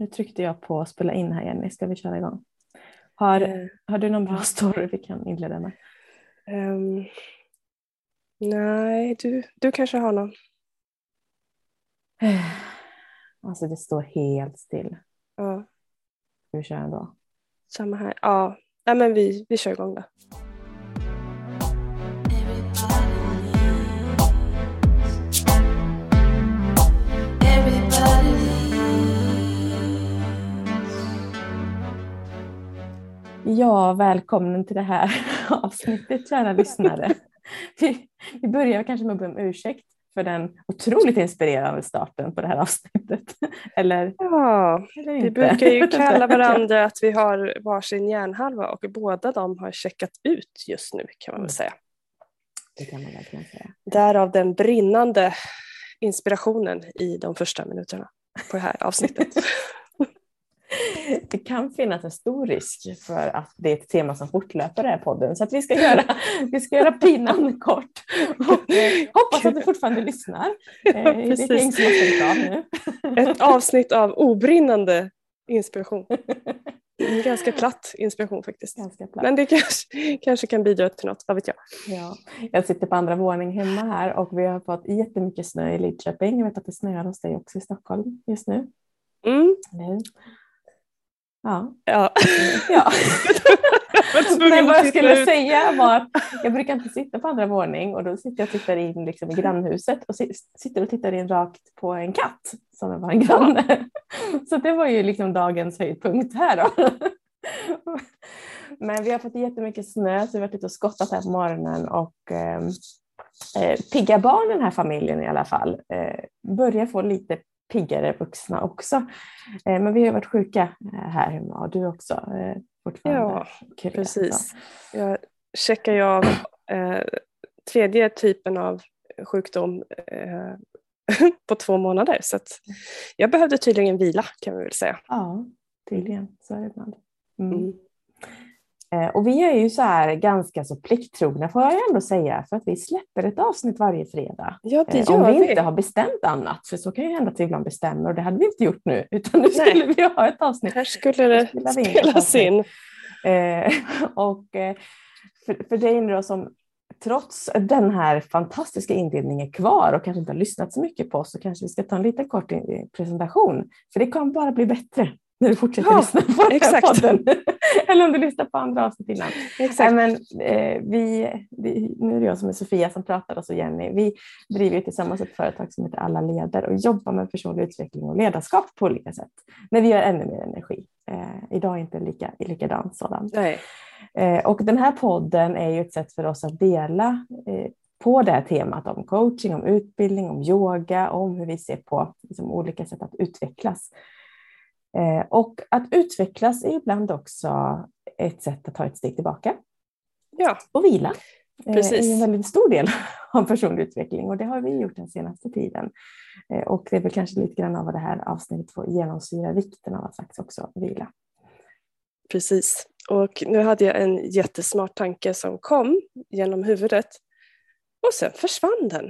nu tryckte jag på spela in här Jenny, ska vi köra igång? Har, Eh, har du någon bra story vi kan inleda med? ehm, nej, du, du kanske har någon. Alltså det står helt still. Ja, Ska vi köra ändå? samma här. Ja, nej, men vi, vi kör igång då. Ja, välkommen till det här avsnittet kära lyssnare. Vi, vi börjar kanske med att be om ursäkt för den otroligt inspirerande starten på det här avsnittet. Eller, Ja, eller vi inte. brukar ju kalla varandra att vi har varsin hjärnhalva och båda de har checkat ut just nu kan man väl säga. Det kan man verkligen säga. Därav den brinnande inspirationen i de första minuterna på det här avsnittet. Det kan finnas en stor risk för att det är ett tema som fortlöper i den här podden så att vi ska göra, vi ska göra pinan kort. Och, eh, hoppas att du fortfarande lyssnar. Eh, det är ett som har av nu. Ett avsnitt av obrinnande inspiration. En ganska platt inspiration faktiskt. Platt. Men det kanske, kanske kan bidra till något, vad vet jag. Ja, jag sitter på andra våning hemma här och vi har fått jättemycket snö i Lidköping. Jag vet att det snöar hos dig också i Stockholm just nu. Mm. Ja. Ja. ja. Men vad jag skulle ut. säga var att jag brukar inte sitta på andra våning och då sitter jag och tittar in liksom i grannhuset och si- sitter och tittar in rakt på en katt som är vår granne. Så det var ju liksom dagens höjdpunkt här då. Men vi har fått jättemycket snö så vi har varit ute och skottat här på morgonen och eh, eh, pigga barn den här familjen i alla fall eh, börjar få lite piggare vuxna också. Eh, men vi har varit sjuka eh, här hemma och du också. Eh, fortfarande. Ja, Precis. Jag checkar ju av eh, tredje typen av sjukdom eh, på två månader. Så att jag behövde tydligen vila kan vi väl säga. Ja, tydligen. Så är det ibland. Mm. Mm. Eh, Och vi är ju så här ganska så plikttrogna får jag ändå säga för att vi släpper ett avsnitt varje fredag. Ja, det Eh, Om gör vi vi. inte har bestämt annat, för så kan ju hända att vi ibland bestämmer och det hade vi inte gjort nu utan nu Nej. skulle vi ha ett avsnitt. Här skulle det in spelas in. Eh, och för, för dig nu då som trots den här fantastiska inledningen kvar och kanske inte har lyssnat så mycket på oss så kanske vi ska ta en liten kort presentation. För det kommer bara bli bättre när du fortsätter Ja, lyssna på den här exakt. podden. Eller om du lyssnar på andra avsnitt innan. Exakt. men, eh, vi, vi, nu är det jag som är Sofia som pratar och så Jenny. Vi driver ju tillsammans ett företag som heter Alla leder och jobbar med personlig utveckling och ledarskap på olika sätt. Men vi har ännu mer energi. Eh, idag är inte lika, likadant sådant. Nej. Eh, och den här podden är ju ett sätt för oss att dela eh, på det här temat om coaching, om utbildning, om yoga, om hur vi ser på liksom, olika sätt att utvecklas. Eh, och att utvecklas är ibland också ett sätt att ta ett steg tillbaka Ja, och vila. Eh, Precis. är en väldigt stor del av personlig utveckling och det har vi gjort den senaste tiden. Eh, och det är väl kanske lite grann av vad det här avsnittet får genomsyra vikten av att faktiskt också vila. precis. Och nu hade jag en jättesmart tanke som kom genom huvudet och sen försvann den.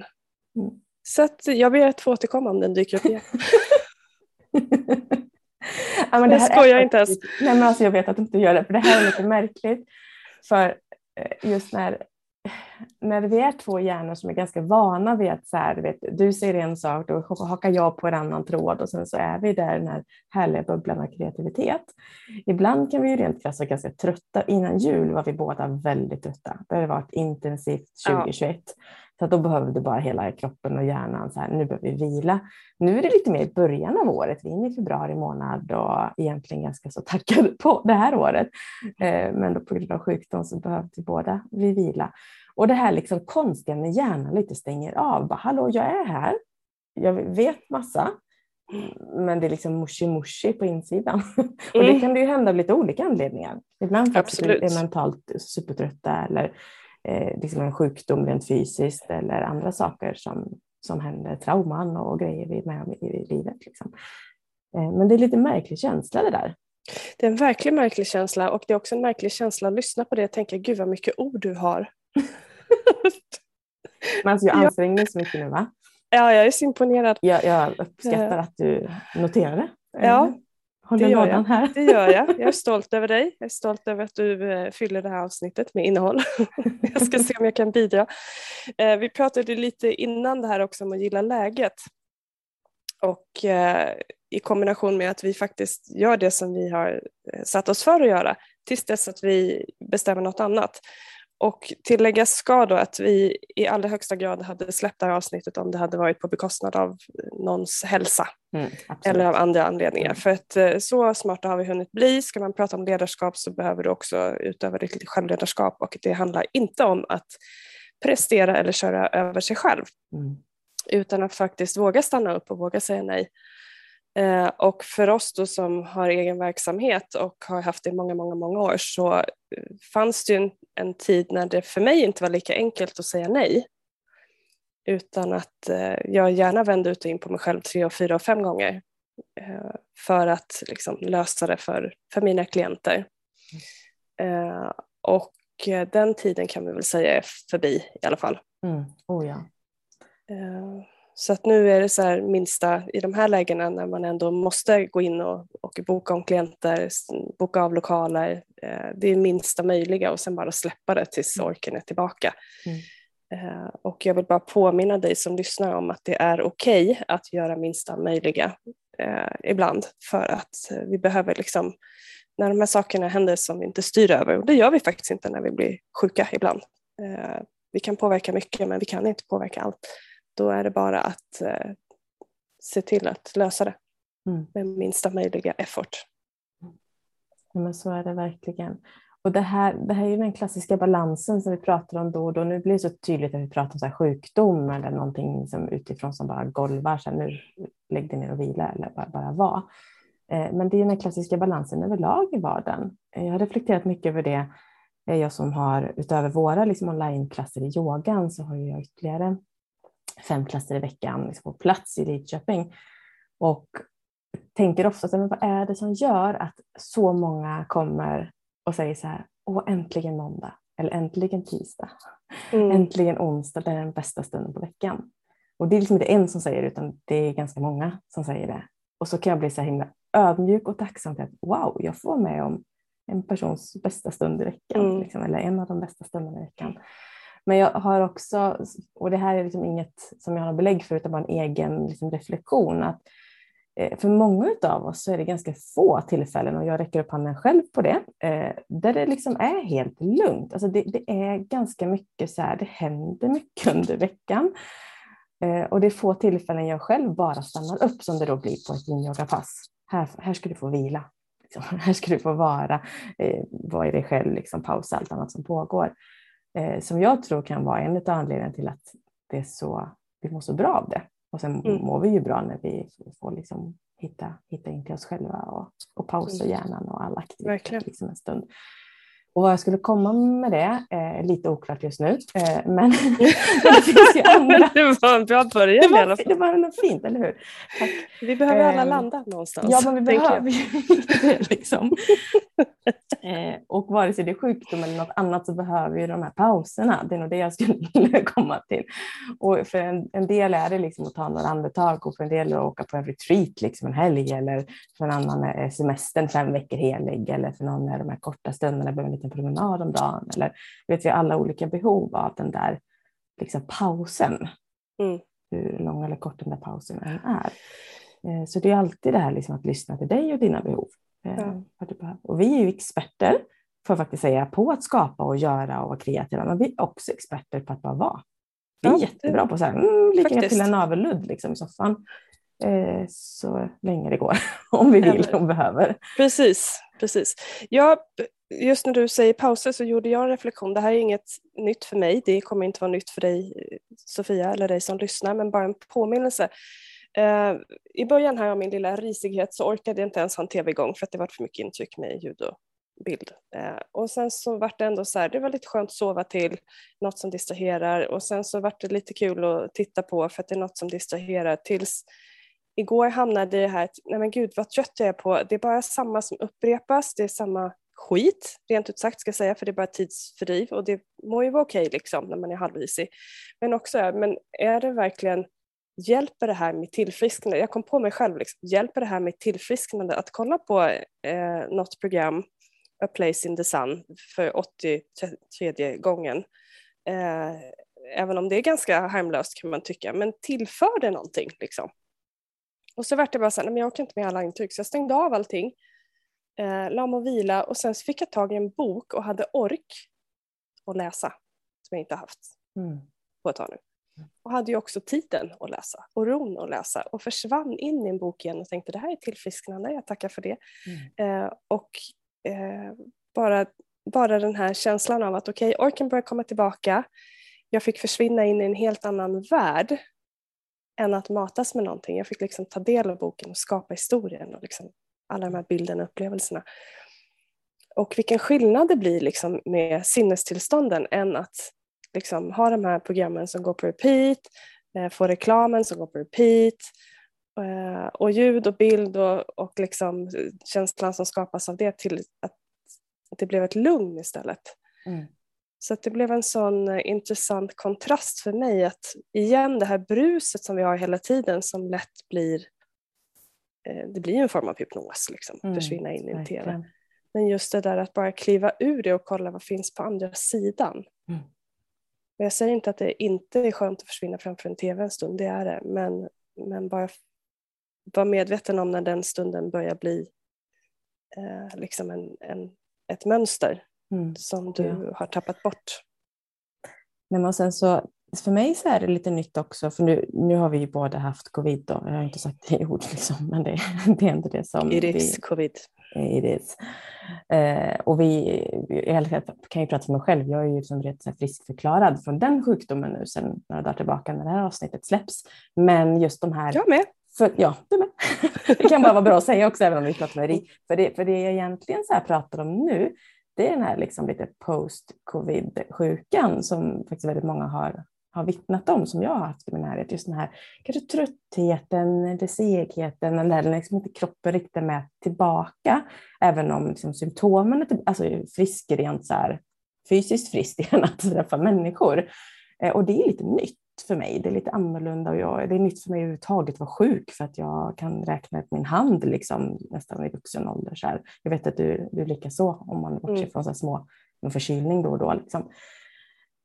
Mm. Så jag ber att få återkomma om den dyker upp igen. ja, men Jag här är skojar inte ens. Nej, men alltså, jag vet att du inte gör det, för det här är lite märkligt. För eh, just när, när vi är två hjärnor som är ganska vana vid att så här, du, vet, du säger en sak, då hakar jag på en annan tråd och sen så är vi där i den här härliga bubblan av kreativitet. Ibland kan vi ju rent krasst vara ganska trötta. Innan jul var vi båda väldigt trötta. Det har varit intensivt Ja. 2021. Så att då behövde bara hela kroppen och hjärnan, så här, nu behöver vi vila. Nu är det lite mer i början av året, vi är inne i februari månad och egentligen ganska så tackade på det här året. Eh, Men då på grund av sjukdom så behövde vi båda vi vila. Och det här liksom konstiga när hjärnan lite stänger av. Bara, Hallå, jag är här. Jag vet massa. Men det är liksom mushi mushi på insidan. Och det Mm. kan det ju hända av lite olika anledningar. Ibland Absolut. är mentalt supertrötta eller eh, liksom en sjukdom rent fysiskt eller andra saker som, som händer, trauman och grejer vi är med om i, livet. Liksom. Eh, men det är lite märklig känsla det där. Det är en verkligen märklig känsla och det är också en märklig känsla att lyssna på det och tänka gud vad mycket ord du har. Men alltså jag Ja. anstränger mig så mycket nu va? ja, jag är så imponerad. Jag, jag uppskattar att du noterar det. Ja. Håller det gör lådan jag. här. Det gör jag. Jag är stolt över dig. Jag är stolt över att du eh, fyller det här avsnittet med innehåll. jag ska se om jag kan bidra. Eh, vi pratade lite innan det här också om att gilla läget. Och eh, i kombination med att vi faktiskt gör det som vi har satt oss för att göra tills dess att vi bestämmer något annat. Och tilläggas ska då att vi i allra högsta grad hade släppt det här avsnittet om det hade varit på bekostnad av någons hälsa Mm, eller av andra anledningar. Mm. För att eh, så smarta har vi hunnit bli. Ska man prata om ledarskap så behöver du också utöva ditt självledarskap och det handlar inte om att prestera eller köra över sig själv Mm. utan att faktiskt våga stanna upp och våga säga nej. Eh, och för oss då som har egen verksamhet och har haft det i många, många, många år så eh, fanns det en, en tid när det för mig inte var lika enkelt att säga nej. Utan att eh, jag gärna vände ut och in på mig själv tre och fyra och fem gånger för att liksom, lösa det för, för mina klienter. Och den tiden kan vi väl säga är förbi i alla fall. Mm. Oh, ja. Så att nu är det så här minsta i de här lägena när man ändå måste gå in och, och boka om klienter, boka av lokaler. eh, Det är minsta möjliga och sen bara släppa det tills Mm. orken är tillbaka. Mm. Eh, Och jag vill bara påminna dig som lyssnar om att det är okej att göra minsta möjliga eh, ibland för att eh, vi behöver liksom när de här sakerna händer som vi inte styr över och det gör vi faktiskt inte när vi blir sjuka ibland. Eh, Vi kan påverka mycket men vi kan inte påverka allt. Då är det bara att eh, se till att lösa det Mm. med minsta möjliga effort. Ja, men så är det verkligen. Och det här, det här är ju den klassiska balansen som vi pratar om då och då. Nu blir det så tydligt att vi pratar om så sjukdom eller någonting som utifrån som bara golvar. Så här, nu lägg dig ner och vila eller bara, bara vara. Eh, Men det är ju den klassiska balansen överlag i vardagen. Eh, Jag har reflekterat mycket över det. Eh, Jag som har utöver våra liksom onlineklasser i yogan så har jag ytterligare fem klasser i veckan liksom på plats i Lidköping. Och tänker ofta, så men vad är det som gör att så många kommer och säger så här, åh äntligen måndag, eller äntligen tisdag, Mm. äntligen onsdag, det är den bästa stunden på veckan. Och det är liksom inte en som säger det, utan det är ganska många som säger det. Och så kan jag bli så här himla ödmjuk och tacksam till att wow, jag får vara med om en persons bästa stund i veckan, Mm. liksom, eller en av de bästa stunderna i veckan. Men jag har också, och det här är liksom inget som jag har belägg för, utan bara en egen liksom reflektion, att eh, för många av oss så är det ganska få tillfällen, och jag räcker upp handen själv på det, eh, där det liksom är helt lugnt. Alltså det, det är ganska mycket så här, det händer mycket under veckan. Eh, och det är få tillfällen jag själv bara stannar upp som det då blir på ett yin-yoga-pass. Här, här ska du få vila. Liksom. Här ska du få vara, eh, vara i dig själv, liksom, pausa allt annat som pågår. Eh, som jag tror kan vara en av anledningarna till att det är så, vi mår så bra av det. Och sen Mm. mår vi ju bra när vi får liksom hitta, hitta in till oss själva och, och pausa Mm. hjärnan och all aktivitet liksom en stund. Och vad jag skulle komma med det är lite oklart just nu. Eh, men, det finns ju andra. det var en bra Det början i alla var, fall. det var något fint, eller hur? Tack. Vi behöver alla Ehm, landa någonstans. Ja, men vi behöver ju det. Liksom. Eh, och vare sig det är sjukdom eller något annat så behöver vi de här pauserna. Det är nog det jag skulle komma till. Och för en, en del är det liksom att ta några andetag och för en del är det att åka på en retreat liksom en helg eller för en annan är semestern fem veckor helig eller för någon är de här korta stunderna behöver liten promenad om dagen. Eller, vet vi alla olika behov av den där liksom, pausen. Mm. Hur lång eller kort den där pausen än är. Eh, Så det är alltid det här liksom att lyssna till dig och dina behov. Eh, Ja. Och vi är ju experter, får jag faktiskt säga, på att skapa och göra och vara kreativa. Men vi är också experter på att bara vara. Vi är Ja, jättebra på här, mm, Faktiskt. till en navelludd liksom, i soffan. Eh, så länge det går, om vi vill och behöver. Precis, precis. Ja, just när du säger pauser så gjorde jag en reflektion. Det här är inget nytt för mig. Det kommer inte vara nytt för dig Sofia eller dig som lyssnar, men bara en påminnelse. Eh, I början här av min lilla risighet så orkade jag inte ens ha en tv igång för att det var för mycket intryck med ljud och bild. Eh, och sen så var det ändå så här, det var lite skönt att sova till, något som distraherar och sen så var det lite kul att titta på för att det är något som distraherar tills igår hamnade det här, att, nej men gud vad trött jag är på, det är bara samma som upprepas, det är samma skit, rent ut sagt ska jag säga, för det är bara tidsfördriv och det må ju vara okej liksom när man är halvisig Men också, men är det verkligen hjälper det här med tillfrisknande, jag kom på mig själv, liksom, hjälper det här med tillfrisknande att kolla på eh, något program, A Place in the Sun, för 83 gången. Eh, även om det är ganska harmlöst kan man tycka, men tillför det någonting liksom? Och så vart det bara så här, nej, men jag orkar inte med alla intryck, så jag stängde av allting, eh, la mig och vila och sen fick jag tag i en bok och hade ork att läsa, som jag inte haft mm. på ett tag nu. Och hade ju också tiden att läsa och ron att läsa och försvann in i en bok igen och tänkte det här är tillfrisknande, jag tackar för det. Mm. Eh, och eh, bara, bara den här känslan av att okej, okay, orken börjar komma tillbaka, jag fick försvinna in i en helt annan värld än att matas med någonting. Jag fick liksom ta del av boken och skapa historien och liksom alla de här bilderna och upplevelserna. Och vilken skillnad det blir liksom med sinnestillstånden än att liksom ha de här programmen som går på repeat, eh, få reklamen som går på repeat eh, och ljud och bild och, och liksom känslan som skapas av det till att det blev ett lugn istället. Mm. Så det blev en sån eh, intressant kontrast för mig att igen det här bruset som vi har hela tiden som lätt blir det blir en form av hypnos, liksom, mm, försvinna in i en TV. Men just det där att bara kliva ur det och kolla vad finns på andra sidan. Mm. Och jag säger inte att det inte är skönt att försvinna framför en TV en stund, det är det. Men, men bara vara medveten om när den stunden börjar bli eh, liksom en, en, ett mönster mm. som du ja. har tappat bort. Men sen så, för mig så är det lite nytt också, för nu, nu har vi ju båda haft covid. Då. Jag har inte sagt det i ord, liksom, men det, det är inte det som... It is vi, covid. It is. Eh, och vi, jag kan ju prata för mig själv, jag är ju liksom rätt friskförklarad från den sjukdomen nu sedan några dagar tillbaka när det här avsnittet släpps. Men just de här... Jag med. För, ja, du med. det kan bara vara bra att säga också, även om vi pratar med För det, för det jag egentligen så pratar om nu, det är den här liksom lite post-covid-sjukan som faktiskt väldigt många har, har vittnat om, som jag har haft i min närhet. Just den här kanske tröttheten, eller segheten, eller liksom inte kroppen riktigt med tillbaka. Även om liksom symptomen är alltså frisk rent så här, fysiskt frisk igen att träffa människor. Eh, och det är lite nytt för mig. Det är lite annorlunda och jag, det är nytt för mig överhuvudtaget att vara sjuk för att jag kan räkna ut min hand liksom, nästan i vuxen ålder. Så här. Jag vet att du, du lika så om man bortser mm. från så små förkylning då och då. Liksom.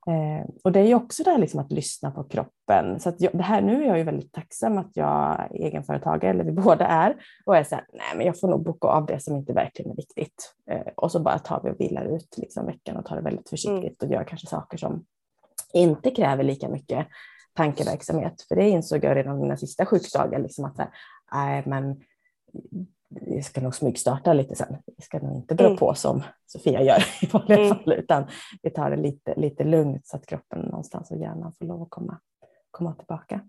Eh, och det är ju också det här liksom att lyssna på kroppen. Så att jag, det här, nu är jag ju väldigt tacksam att jag är egenföretagare, eller vi båda är, och är så här, nej men jag får nog boka av det som inte verkligen är viktigt. Eh, och så bara tar vi och vilar ut liksom veckan och tar det väldigt försiktigt mm. och gör kanske saker som inte kräver lika mycket tankeverksamhet. För det insåg jag redan mina sista sjukdagar, liksom att nej, men vi ska nog smygstarta lite sen. Vi ska nog inte dra mm. på som Sofia gör i vanliga mm. fall, utan vi tar det lite, lite lugnt så att kroppen någonstans och hjärnan får lov att komma, komma tillbaka.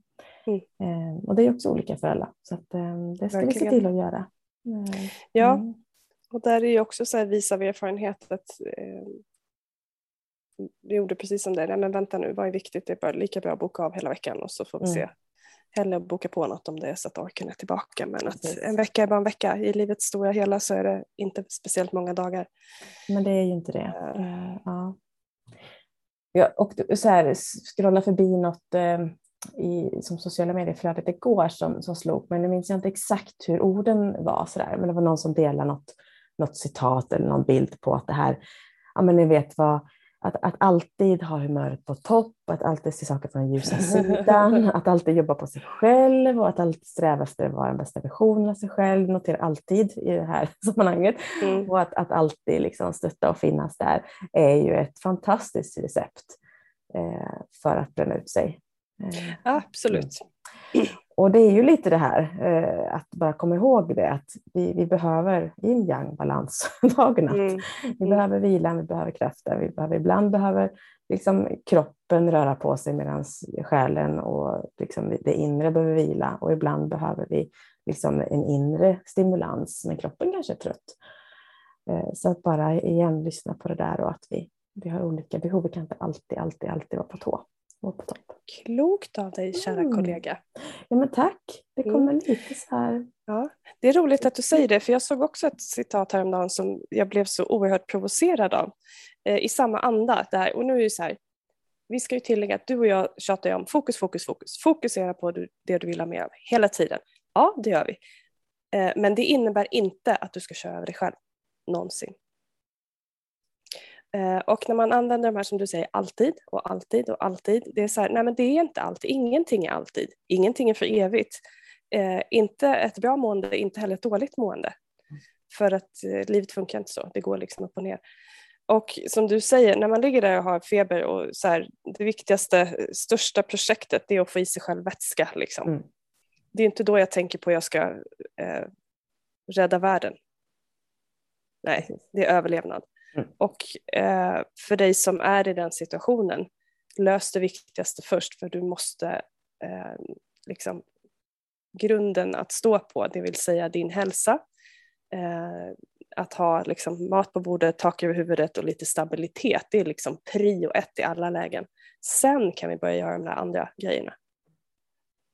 Mm. Eh, och det är också olika för alla, så att, eh, det ska Verkligen. vi se till att göra. Eh, ja, mm. och där är ju också så här vis av erfarenhet att eh, vi gjorde precis som det, nej men vänta nu, vad är viktigt? Det är bara lika bra att boka av hela veckan och så får vi mm. se. Hellre boka på något om det är så att orken är tillbaka. Men att en vecka är bara en vecka. I livets stora hela så är det inte speciellt många dagar. Men det är ju inte det. Uh, ja. Jag och så här, scrolla förbi något uh, i, som sociala medier-flödet igår som, som slog men nu minns jag inte exakt hur orden var. Så där. Men det var någon som delade något, något citat eller någon bild på att det här, ja men ni vet vad att, att alltid ha humöret på topp, att alltid se saker från den ljusa sidan, att alltid jobba på sig själv och att alltid sträva efter att vara den bästa versionen av sig själv, notera alltid i det här sammanhanget. Mm. Och att, att alltid liksom stötta och finnas där är ju ett fantastiskt recept eh, för att bränna ut sig. Eh, Absolut. Och det är ju lite det här eh, att bara komma ihåg det att vi, vi behöver yin yang balans dag och natt. Mm. Vi mm. behöver vila, vi behöver krafter, vi behöver, ibland behöver liksom kroppen röra på sig medan själen och liksom det inre behöver vila och ibland behöver vi liksom en inre stimulans men kroppen kanske är trött. Eh, så att bara igen lyssna på det där och att vi, vi har olika behov. Vi kan inte alltid, alltid, alltid vara på tå på topp. Klokt av dig kära mm. kollega. Ja men tack, det mm. kommer mm. lite så här. Ja, det är roligt att du säger det för jag såg också ett citat häromdagen som jag blev så oerhört provocerad av. Eh, I samma anda där, och nu är det så här, vi ska ju tillägga att du och jag tjatar om fokus, fokus, fokus. Fokusera på det du vill ha mer av hela tiden. Ja, det gör vi. Eh, men det innebär inte att du ska köra över dig själv. Någonsin. Eh, och när man använder de här som du säger alltid och alltid och alltid. Det är så här, nej men det är inte alltid. Ingenting är alltid. Ingenting är för evigt. Eh, inte ett bra mående, inte heller ett dåligt mående. För att eh, livet funkar inte så. Det går liksom upp och ner. Och som du säger, när man ligger där och har feber och så här, det viktigaste, största projektet det är att få i sig själv vätska. Liksom. Mm. Det är inte då jag tänker på att jag ska eh, rädda världen. Nej, det är överlevnad. Mm. Och eh, för dig som är i den situationen, lös det viktigaste först för du måste eh, liksom, grunden att stå på, det vill säga din hälsa, eh, att ha liksom, mat på bordet, tak över huvudet och lite stabilitet, det är liksom prio ett i alla lägen. Sen kan vi börja göra de där andra grejerna.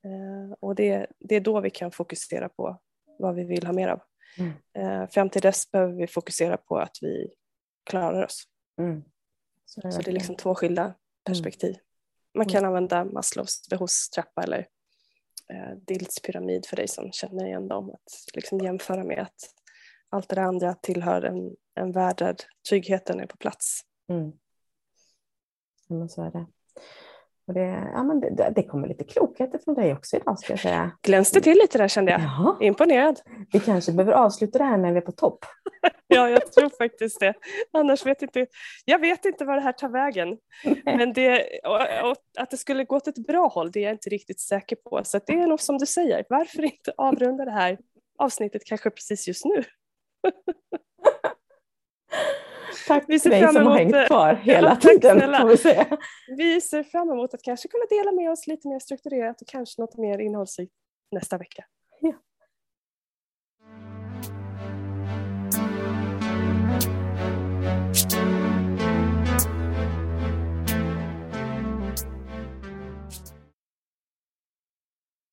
Eh, och det, det är då vi kan fokusera på vad vi vill ha mer av. Mm. Eh, fram till dess behöver vi fokusera på att vi klarar oss. Mm. Så, det Så, det är liksom två skilda mm. perspektiv. Man kan mm. använda Maslows behovstrappa eller eh, Dilts pyramid för dig som känner igen dem. Att liksom jämföra med att allt det andra tillhör en, en värld där tryggheten är på plats. Mm. Ja, så är det. Och det, ja, men det, det kommer lite klokheter från dig också idag ska jag säga. Glänste till lite där kände jag. Jaha. Imponerad. Vi kanske behöver avsluta det här när vi är på topp. ja, jag tror faktiskt det. Annars vet inte, jag vet inte var det här tar vägen. Men det, och, och att det skulle gå åt ett bra håll, det är jag inte riktigt säker på. Så det är nog som du säger, varför inte avrunda det här avsnittet kanske precis just nu? Tack vi ser till dig som har hängt kvar hela ja, tiden. Vi, vi ser fram emot att kanske kunna dela med oss lite mer strukturerat och kanske något mer innehållsrikt nästa vecka. Ja.